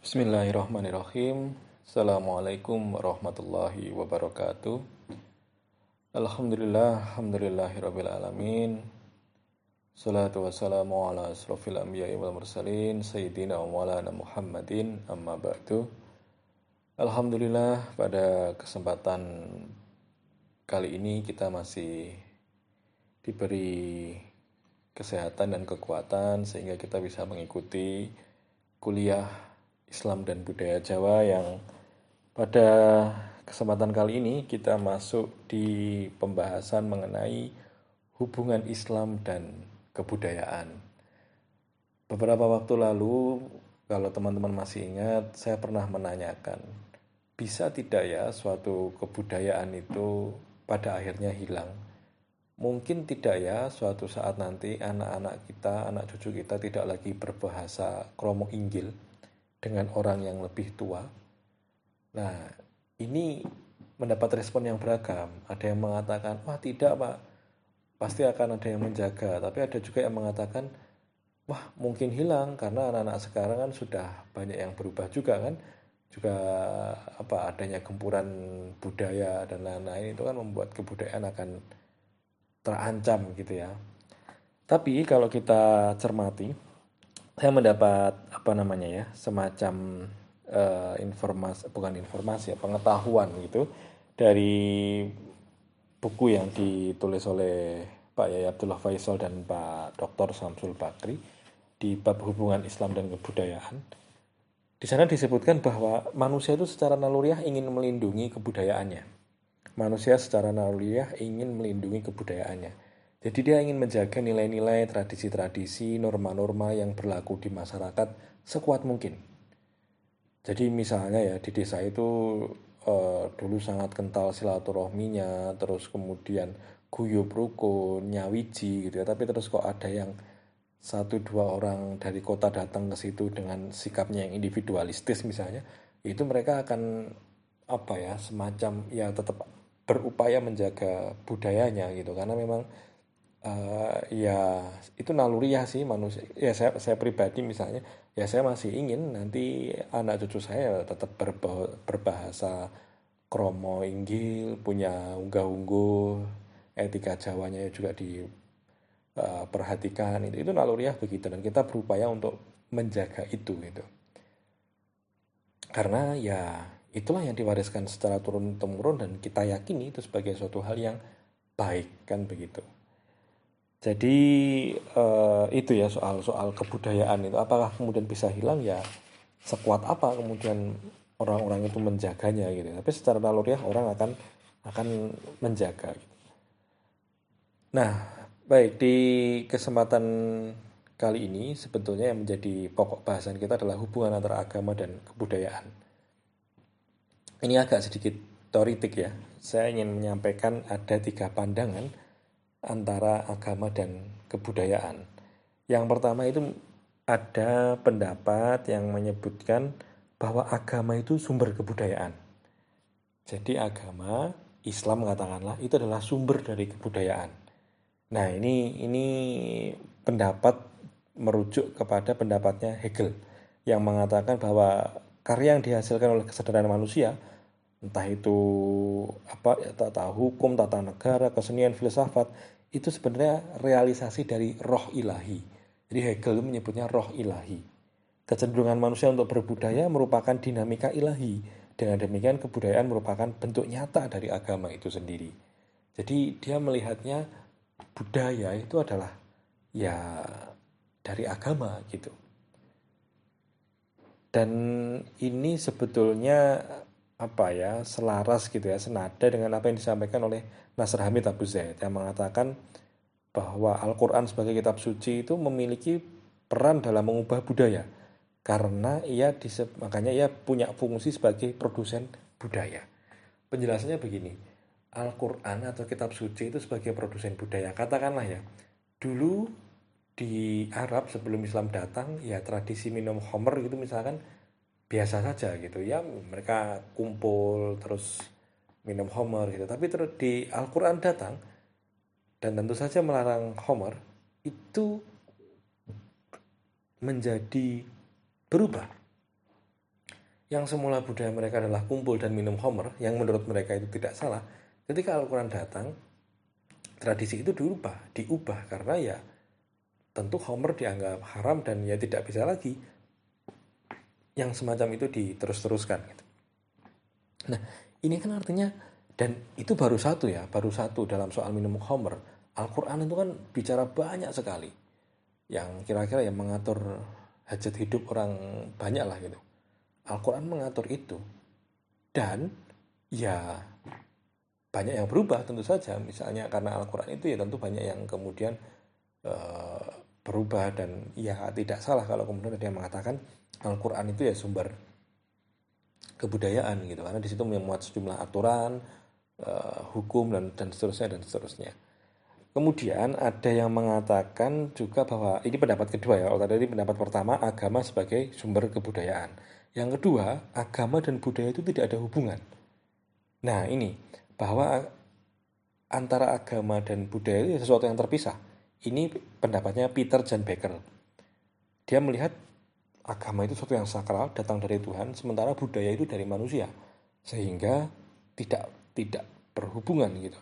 Bismillahirrahmanirrahim. Assalamualaikum warahmatullahi wabarakatuh. Alhamdulillah, alhamdulillahirabbil alamin. Salatu wassalamu ala asrofil anbiya'i wal mursalin sayyidina wa maulana Muhammadin amma ba'du. Alhamdulillah pada kesempatan kali ini kita masih diberi kesehatan dan kekuatan sehingga kita bisa mengikuti kuliah Islam dan Budaya Jawa yang pada kesempatan kali ini kita masuk di pembahasan mengenai hubungan Islam dan kebudayaan. Beberapa waktu lalu, kalau teman-teman masih ingat, saya pernah menanyakan, bisa tidak ya suatu kebudayaan itu pada akhirnya hilang? Mungkin tidak ya suatu saat nanti anak-anak kita, anak cucu kita tidak lagi berbahasa kromo inggil, dengan orang yang lebih tua. Nah, ini mendapat respon yang beragam. Ada yang mengatakan, wah tidak pak, pasti akan ada yang menjaga. Tapi ada juga yang mengatakan, wah mungkin hilang karena anak-anak sekarang kan sudah banyak yang berubah juga kan. Juga apa adanya gempuran budaya dan lain-lain itu kan membuat kebudayaan akan terancam gitu ya. Tapi kalau kita cermati, saya mendapat apa namanya ya semacam uh, informasi bukan informasi ya pengetahuan gitu dari buku yang ditulis oleh Pak Yaya Abdullah Faisal dan Pak Dr. Samsul Bakri di bab hubungan Islam dan kebudayaan. Di sana disebutkan bahwa manusia itu secara naluriah ingin melindungi kebudayaannya. Manusia secara naluriah ingin melindungi kebudayaannya jadi dia ingin menjaga nilai-nilai, tradisi-tradisi, norma-norma yang berlaku di masyarakat sekuat mungkin. Jadi misalnya ya di desa itu uh, dulu sangat kental silaturahminya, terus kemudian guyub rukun, nyawiji gitu ya. Tapi terus kok ada yang satu dua orang dari kota datang ke situ dengan sikapnya yang individualistis misalnya, itu mereka akan apa ya semacam ya tetap berupaya menjaga budayanya gitu karena memang uh, ya itu naluriah sih manusia. Ya saya saya pribadi misalnya ya saya masih ingin nanti anak cucu saya tetap berbahasa kromo inggil punya unggah ungguh etika jawanya juga di uh, perhatikan. Itu itu naluriah begitu dan kita berupaya untuk menjaga itu gitu. Karena ya itulah yang diwariskan secara turun temurun dan kita yakini itu sebagai suatu hal yang baik kan begitu jadi uh, itu ya soal soal kebudayaan itu apakah kemudian bisa hilang ya sekuat apa kemudian orang-orang itu menjaganya gitu. Tapi secara naluriah orang akan akan menjaga. Gitu. Nah, baik di kesempatan kali ini sebetulnya yang menjadi pokok bahasan kita adalah hubungan antara agama dan kebudayaan. Ini agak sedikit teoritik ya. Saya ingin menyampaikan ada tiga pandangan antara agama dan kebudayaan. Yang pertama itu ada pendapat yang menyebutkan bahwa agama itu sumber kebudayaan. Jadi agama Islam katakanlah itu adalah sumber dari kebudayaan. Nah, ini ini pendapat merujuk kepada pendapatnya Hegel yang mengatakan bahwa karya yang dihasilkan oleh kesadaran manusia entah itu apa ya, tata hukum, tata negara, kesenian, filsafat itu sebenarnya realisasi dari roh ilahi. Jadi Hegel menyebutnya roh ilahi. Kecenderungan manusia untuk berbudaya merupakan dinamika ilahi. Dengan demikian kebudayaan merupakan bentuk nyata dari agama itu sendiri. Jadi dia melihatnya budaya itu adalah ya dari agama gitu. Dan ini sebetulnya apa ya selaras gitu ya senada dengan apa yang disampaikan oleh Nasr Hamid Abu Zaid yang mengatakan bahwa Al-Quran sebagai kitab suci itu memiliki peran dalam mengubah budaya karena ia makanya ia punya fungsi sebagai produsen budaya. Penjelasannya begini, Al-Quran atau kitab suci itu sebagai produsen budaya. Katakanlah ya, dulu di Arab sebelum Islam datang ya tradisi minum homer gitu misalkan biasa saja gitu. Ya mereka kumpul terus minum homer gitu. Tapi terus di Al-Quran datang dan tentu saja melarang homer itu menjadi berubah. Yang semula budaya mereka adalah kumpul dan minum homer, yang menurut mereka itu tidak salah, ketika Al-Quran datang, tradisi itu diubah, diubah. Karena ya tentu homer dianggap haram dan ya tidak bisa lagi yang semacam itu diterus-teruskan. Gitu. Nah, ini kan artinya dan itu baru satu ya, baru satu dalam soal minum homer. Al-Quran itu kan bicara banyak sekali yang kira-kira yang mengatur hajat hidup orang banyak lah gitu. Al-Quran mengatur itu. Dan ya banyak yang berubah tentu saja. Misalnya karena Al-Quran itu ya tentu banyak yang kemudian uh, berubah dan ya tidak salah kalau kemudian ada yang mengatakan Al-Quran itu ya sumber kebudayaan gitu karena di situ memuat sejumlah aturan uh, hukum dan dan seterusnya dan seterusnya kemudian ada yang mengatakan juga bahwa ini pendapat kedua ya kalau tadi pendapat pertama agama sebagai sumber kebudayaan yang kedua, agama dan budaya itu tidak ada hubungan. Nah, ini bahwa antara agama dan budaya itu sesuatu yang terpisah. Ini pendapatnya Peter John Becker. Dia melihat agama itu sesuatu yang sakral, datang dari Tuhan, sementara budaya itu dari manusia. Sehingga tidak tidak berhubungan gitu.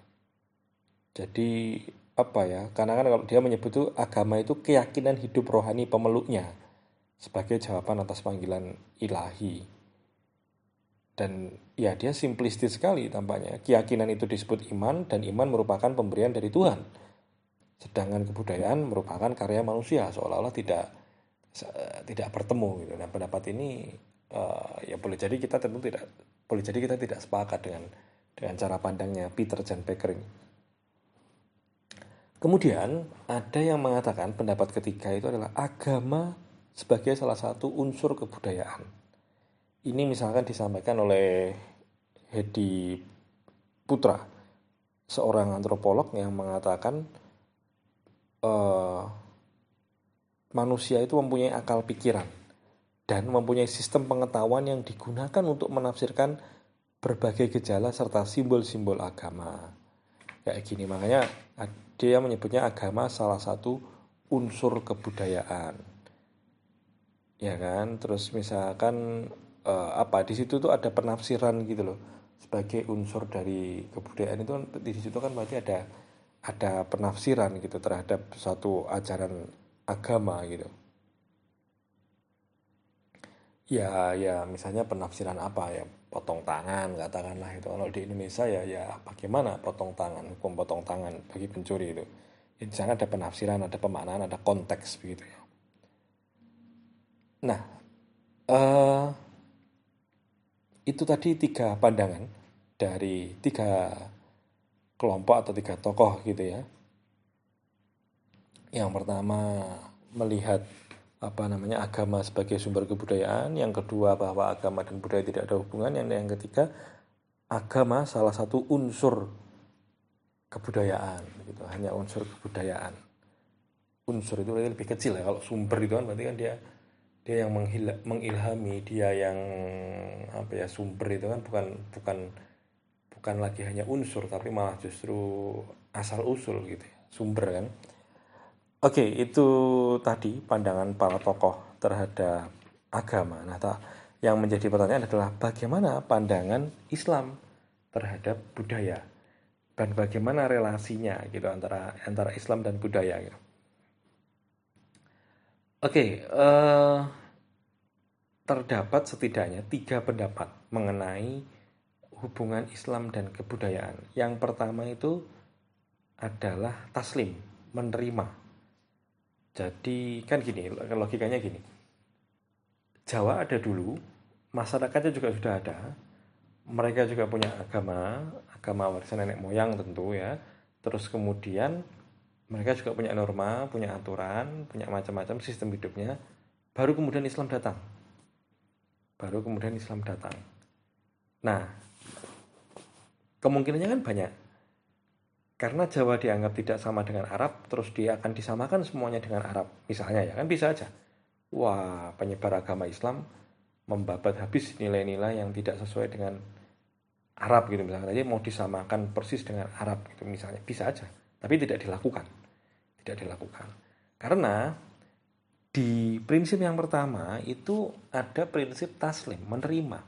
Jadi apa ya? Karena kan kalau dia menyebut itu agama itu keyakinan hidup rohani pemeluknya sebagai jawaban atas panggilan ilahi. Dan ya dia simplistis sekali tampaknya. Keyakinan itu disebut iman dan iman merupakan pemberian dari Tuhan. Sedangkan kebudayaan merupakan karya manusia seolah-olah tidak tidak bertemu gitu. Nah, pendapat ini uh, ya boleh jadi kita tentu tidak boleh jadi kita tidak sepakat dengan dengan cara pandangnya Peter Jan Pickering. Kemudian ada yang mengatakan pendapat ketiga itu adalah agama sebagai salah satu unsur kebudayaan. Ini misalkan disampaikan oleh Hedi Putra, seorang antropolog yang mengatakan uh, manusia itu mempunyai akal pikiran dan mempunyai sistem pengetahuan yang digunakan untuk menafsirkan berbagai gejala serta simbol-simbol agama. Kayak gini, makanya dia menyebutnya agama salah satu unsur kebudayaan. Ya kan? Terus misalkan uh, apa di situ tuh ada penafsiran gitu loh. Sebagai unsur dari kebudayaan itu di situ kan berarti ada ada penafsiran gitu terhadap suatu ajaran agama gitu. Ya ya misalnya penafsiran apa? Ya potong tangan katakanlah itu. Kalau di Indonesia ya ya bagaimana potong tangan hukum potong tangan bagi pencuri itu di sana ada penafsiran ada pemaknaan ada konteks begitu ya. Nah, uh, itu tadi tiga pandangan dari tiga kelompok atau tiga tokoh gitu ya. Yang pertama melihat apa namanya agama sebagai sumber kebudayaan, yang kedua bahwa agama dan budaya tidak ada hubungan, yang yang ketiga agama salah satu unsur kebudayaan gitu, hanya unsur kebudayaan. Unsur itu lebih kecil ya. Kalau sumber itu kan berarti kan dia dia yang mengilhami. Dia yang apa ya sumber itu kan bukan bukan bukan lagi hanya unsur tapi malah justru asal usul gitu ya. Sumber kan oke itu tadi pandangan para tokoh terhadap agama nah tak yang menjadi pertanyaan adalah bagaimana pandangan Islam terhadap budaya dan bagaimana relasinya gitu antara antara Islam dan budaya gitu. Oke, uh, terdapat setidaknya tiga pendapat mengenai hubungan Islam dan kebudayaan. Yang pertama itu adalah taslim, menerima. Jadi kan gini, logikanya gini. Jawa ada dulu, masyarakatnya juga sudah ada. Mereka juga punya agama, agama warisan nenek moyang tentu ya. Terus kemudian mereka juga punya norma, punya aturan, punya macam-macam sistem hidupnya. Baru kemudian Islam datang. Baru kemudian Islam datang. Nah, kemungkinannya kan banyak. Karena Jawa dianggap tidak sama dengan Arab, terus dia akan disamakan semuanya dengan Arab. Misalnya ya, kan bisa aja. Wah, penyebar agama Islam membabat habis nilai-nilai yang tidak sesuai dengan Arab gitu misalnya. Jadi mau disamakan persis dengan Arab gitu misalnya. Bisa aja. Tapi tidak dilakukan tidak dilakukan. Karena di prinsip yang pertama itu ada prinsip taslim, menerima.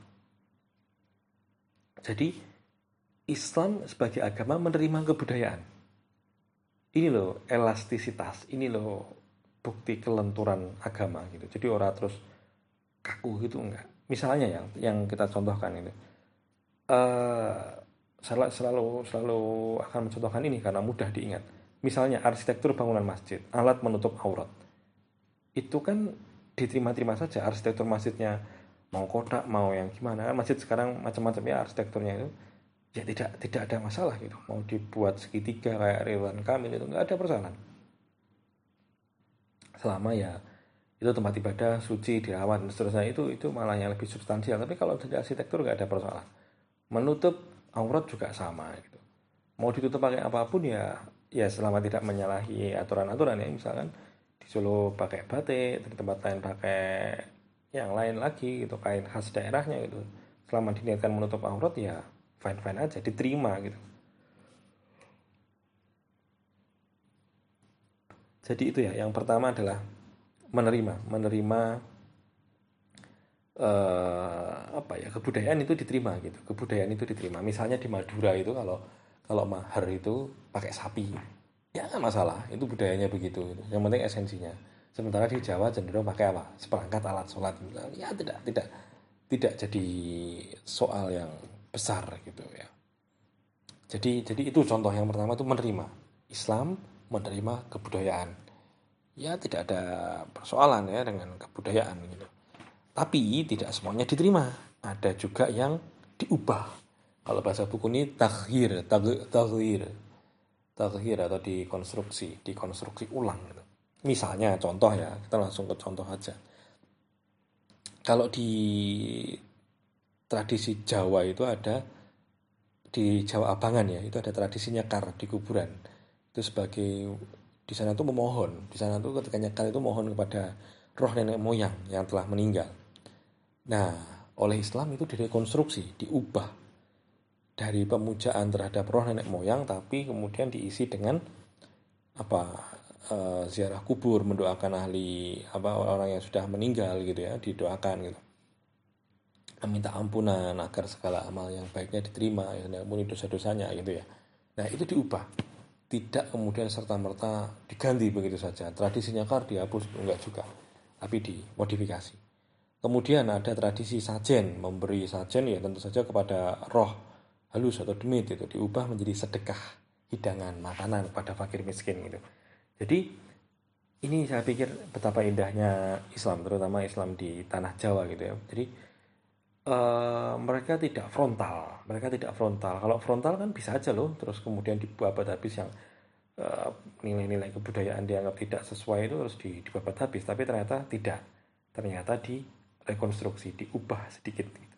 Jadi Islam sebagai agama menerima kebudayaan. Ini loh elastisitas, ini loh bukti kelenturan agama gitu. Jadi orang terus kaku gitu enggak. Misalnya yang yang kita contohkan ini, uh, selalu selalu akan mencontohkan ini karena mudah diingat. Misalnya arsitektur bangunan masjid, alat menutup aurat. Itu kan diterima-terima saja arsitektur masjidnya mau kotak mau yang gimana masjid sekarang macam-macam ya arsitekturnya itu ya tidak tidak ada masalah gitu. Mau dibuat segitiga kayak Ridwan Kamil itu nggak ada persoalan. Selama ya itu tempat ibadah suci dirawat dan seterusnya itu itu malah yang lebih substansial. Tapi kalau dari arsitektur nggak ada persoalan. Menutup aurat juga sama gitu. Mau ditutup pakai apa pun ya ya selama tidak menyalahi aturan-aturan ya. Misalkan di Solo pakai batik di tempat lain pakai yang lain lagi gitu kain khas daerahnya gitu. Selama diniatkan menutup aurat ya fine fine aja diterima gitu. Jadi itu ya yang pertama adalah menerima menerima uh, apa ya kebudayaan itu diterima gitu. Kebudayaan itu diterima. Misalnya di Madura itu kalau kalau mahar itu pakai sapi. Ya nggak masalah. Itu budayanya begitu gitu. yang penting esensinya. Sementara di Jawa cenderung pakai apa? Seperangkat alat sholat. Ya tidak tidak tidak jadi soal yang besar gitu ya. Jadi jadi itu contoh. Yang pertama itu menerima Islam menerima kebudayaan. Ya tidak ada persoalan ya dengan kebudayaan gitu. Tapi tidak semuanya diterima. Ada juga yang diubah. Kalau bahasa buku ini takhir takhir. Takhir atau dikonstruksi dikonstruksi ulang gitu. Misalnya contoh ya, kita langsung ke contoh aja. Kalau di tradisi Jawa itu ada di Jawa Abangan ya, itu ada tradisi nyekar di kuburan. Itu sebagai di sana tuh memohon, di sana tuh ketika nyekar itu mohon kepada roh nenek moyang yang telah meninggal. Nah, oleh Islam itu direkonstruksi, diubah dari pemujaan terhadap roh nenek moyang tapi kemudian diisi dengan apa uh, ziarah kubur mendoakan ahli apa orang yang sudah meninggal gitu ya didoakan gitu minta ampunan agar segala amal yang baiknya diterima ya ampuni dosa-dosanya gitu ya. Nah itu diubah. Tidak kemudian serta merta diganti begitu saja. Tradisinya kar dihapus enggak juga. Tapi dimodifikasi. Kemudian ada tradisi sajen memberi sajen ya tentu saja kepada roh halus atau demit itu diubah menjadi sedekah hidangan makanan pada fakir miskin gitu. Jadi ini saya pikir betapa indahnya Islam, terutama Islam di tanah Jawa gitu ya. Jadi uh, mereka tidak frontal, mereka tidak frontal. Kalau frontal kan bisa aja loh, terus kemudian dibabat habis yang eh, nilai-nilai kebudayaan dianggap tidak sesuai itu harus dibabat habis. Tapi ternyata tidak, ternyata direkonstruksi, diubah sedikit. Gitu.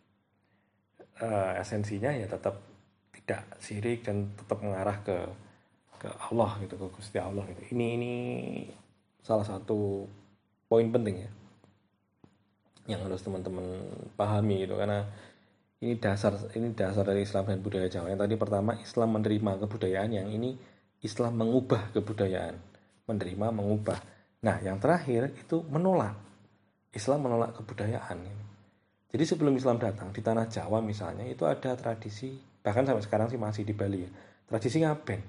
Uh, esensinya ya tetap tidak sirik dan tetap mengarah ke ke Allah gitu ke Gusti Allah gitu ini ini salah satu poin penting ya yang harus teman-teman pahami gitu. Karena ini dasar ini dasar dari Islam dan budaya Jawa. Yang tadi pertama Islam menerima kebudayaan. Yang ini Islam mengubah kebudayaan. Menerima mengubah. Nah yang terakhir itu menolak. Islam menolak kebudayaan. Jadi sebelum Islam datang di tanah Jawa misalnya itu ada tradisi bahkan sampai sekarang sih masih di Bali ya tradisi ngaben.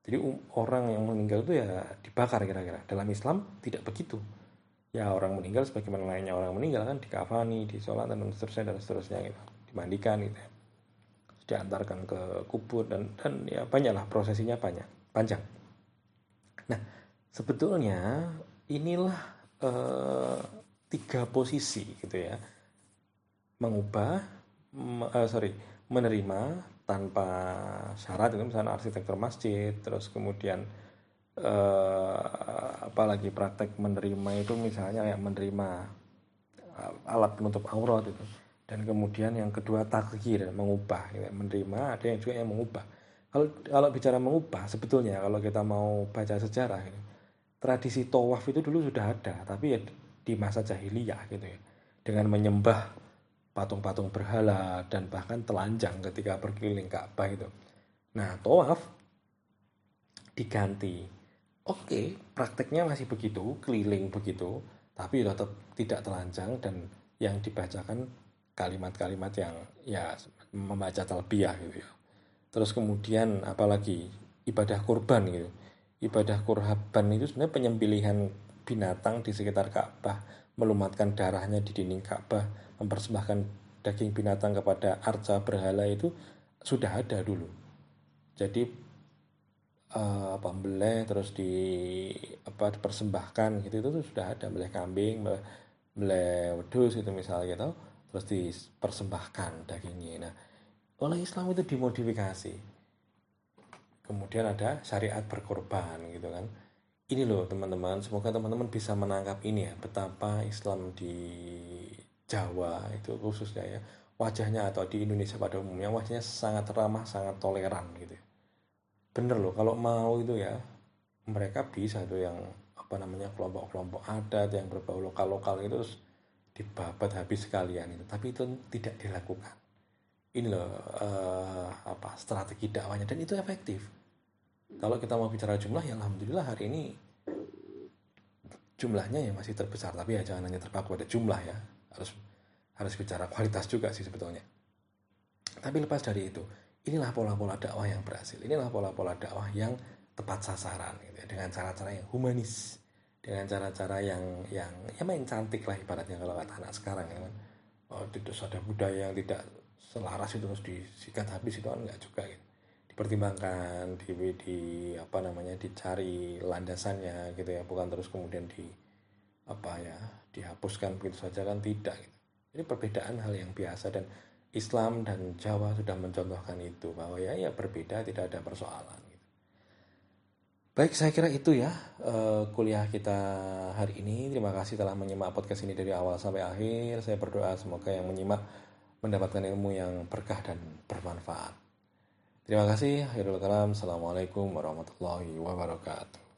Jadi orang yang meninggal itu ya dibakar kira-kira. Dalam Islam tidak begitu. Ya orang meninggal sebagaimana lainnya orang meninggal kan dikafani, disolat dan seterusnya dan seterusnya gitu. Dimandikan gitu ya. Diantarkan ke kubur dan dan ya banyaklah prosesinya banyak, panjang. Nah, sebetulnya inilah eh, tiga posisi gitu ya. Mengubah, uh, sorry, menerima, tanpa syarat itu misalnya arsitektur masjid terus kemudian eh, apalagi praktek menerima itu misalnya yang menerima eh, alat penutup aurat itu dan kemudian yang kedua takdir mengubah menerima ada yang juga yang mengubah kalau kalau bicara mengubah sebetulnya kalau kita mau baca sejarah gitu, tradisi tawaf itu dulu sudah ada tapi ya di masa jahiliyah gitu ya dengan menyembah patung-patung berhala dan bahkan telanjang ketika berkeliling Ka'bah itu. Nah, tawaf diganti. Oke, prakteknya masih begitu, keliling begitu, tapi tetap tidak telanjang dan yang dibacakan kalimat-kalimat yang ya membaca talbiyah gitu ya. Terus kemudian apalagi ibadah kurban gitu. Ibadah kurban itu sebenarnya penyembelihan binatang di sekitar Ka'bah, melumatkan darahnya di dinding Ka'bah, mempersembahkan daging binatang kepada arca berhala itu sudah ada dulu. Jadi uh, apa beleh terus di apa dipersembahkan gitu itu sudah ada beleh kambing, beleh wedus itu misalnya gitu terus dipersembahkan dagingnya. Nah, oleh Islam itu dimodifikasi. Kemudian ada syariat berkorban gitu kan. Ini loh teman-teman, semoga teman-teman bisa menangkap ini ya, betapa Islam di Jawa itu khususnya ya, wajahnya atau di Indonesia pada umumnya wajahnya sangat ramah, sangat toleran gitu. Ya. Bener loh, kalau mau itu ya, mereka bisa tuh yang apa namanya kelompok-kelompok adat yang berbau lokal-lokal itu terus dibabat habis sekalian itu. Tapi itu tidak dilakukan. Ini loh uh, apa strategi dakwahnya. Dan itu efektif. Kalau kita mau bicara jumlah ya alhamdulillah hari ini jumlahnya ya masih terbesar. Tapi ya jangan hanya terpaku pada jumlah ya. Harus harus bicara kualitas juga sih sebetulnya. Tapi lepas dari itu inilah pola-pola dakwah yang berhasil. Inilah pola-pola dakwah yang tepat sasaran gitu ya, dengan cara-cara yang humanis. Dengan cara-cara yang yang ya main cantik lah ibaratnya kalau kata anak sekarang ya kan. Oh, tidak ada budaya yang tidak selaras itu harus disikat habis itu kan enggak juga gitu. Dipertimbangkan di, di apa namanya dicari landasannya gitu ya. Bukan terus kemudian di apa ya dihapuskan begitu saja kan tidak gitu. ini perbedaan hal yang biasa dan Islam dan Jawa sudah mencontohkan itu bahwa ya ya berbeda tidak ada persoalan Baik, saya kira itu ya uh, kuliah kita hari ini. Terima kasih telah menyimak podcast ini dari awal sampai akhir. Saya berdoa semoga yang menyimak mendapatkan ilmu yang berkah dan bermanfaat. Terima kasih. Akhirul. Assalamualaikum warahmatullahi wabarakatuh.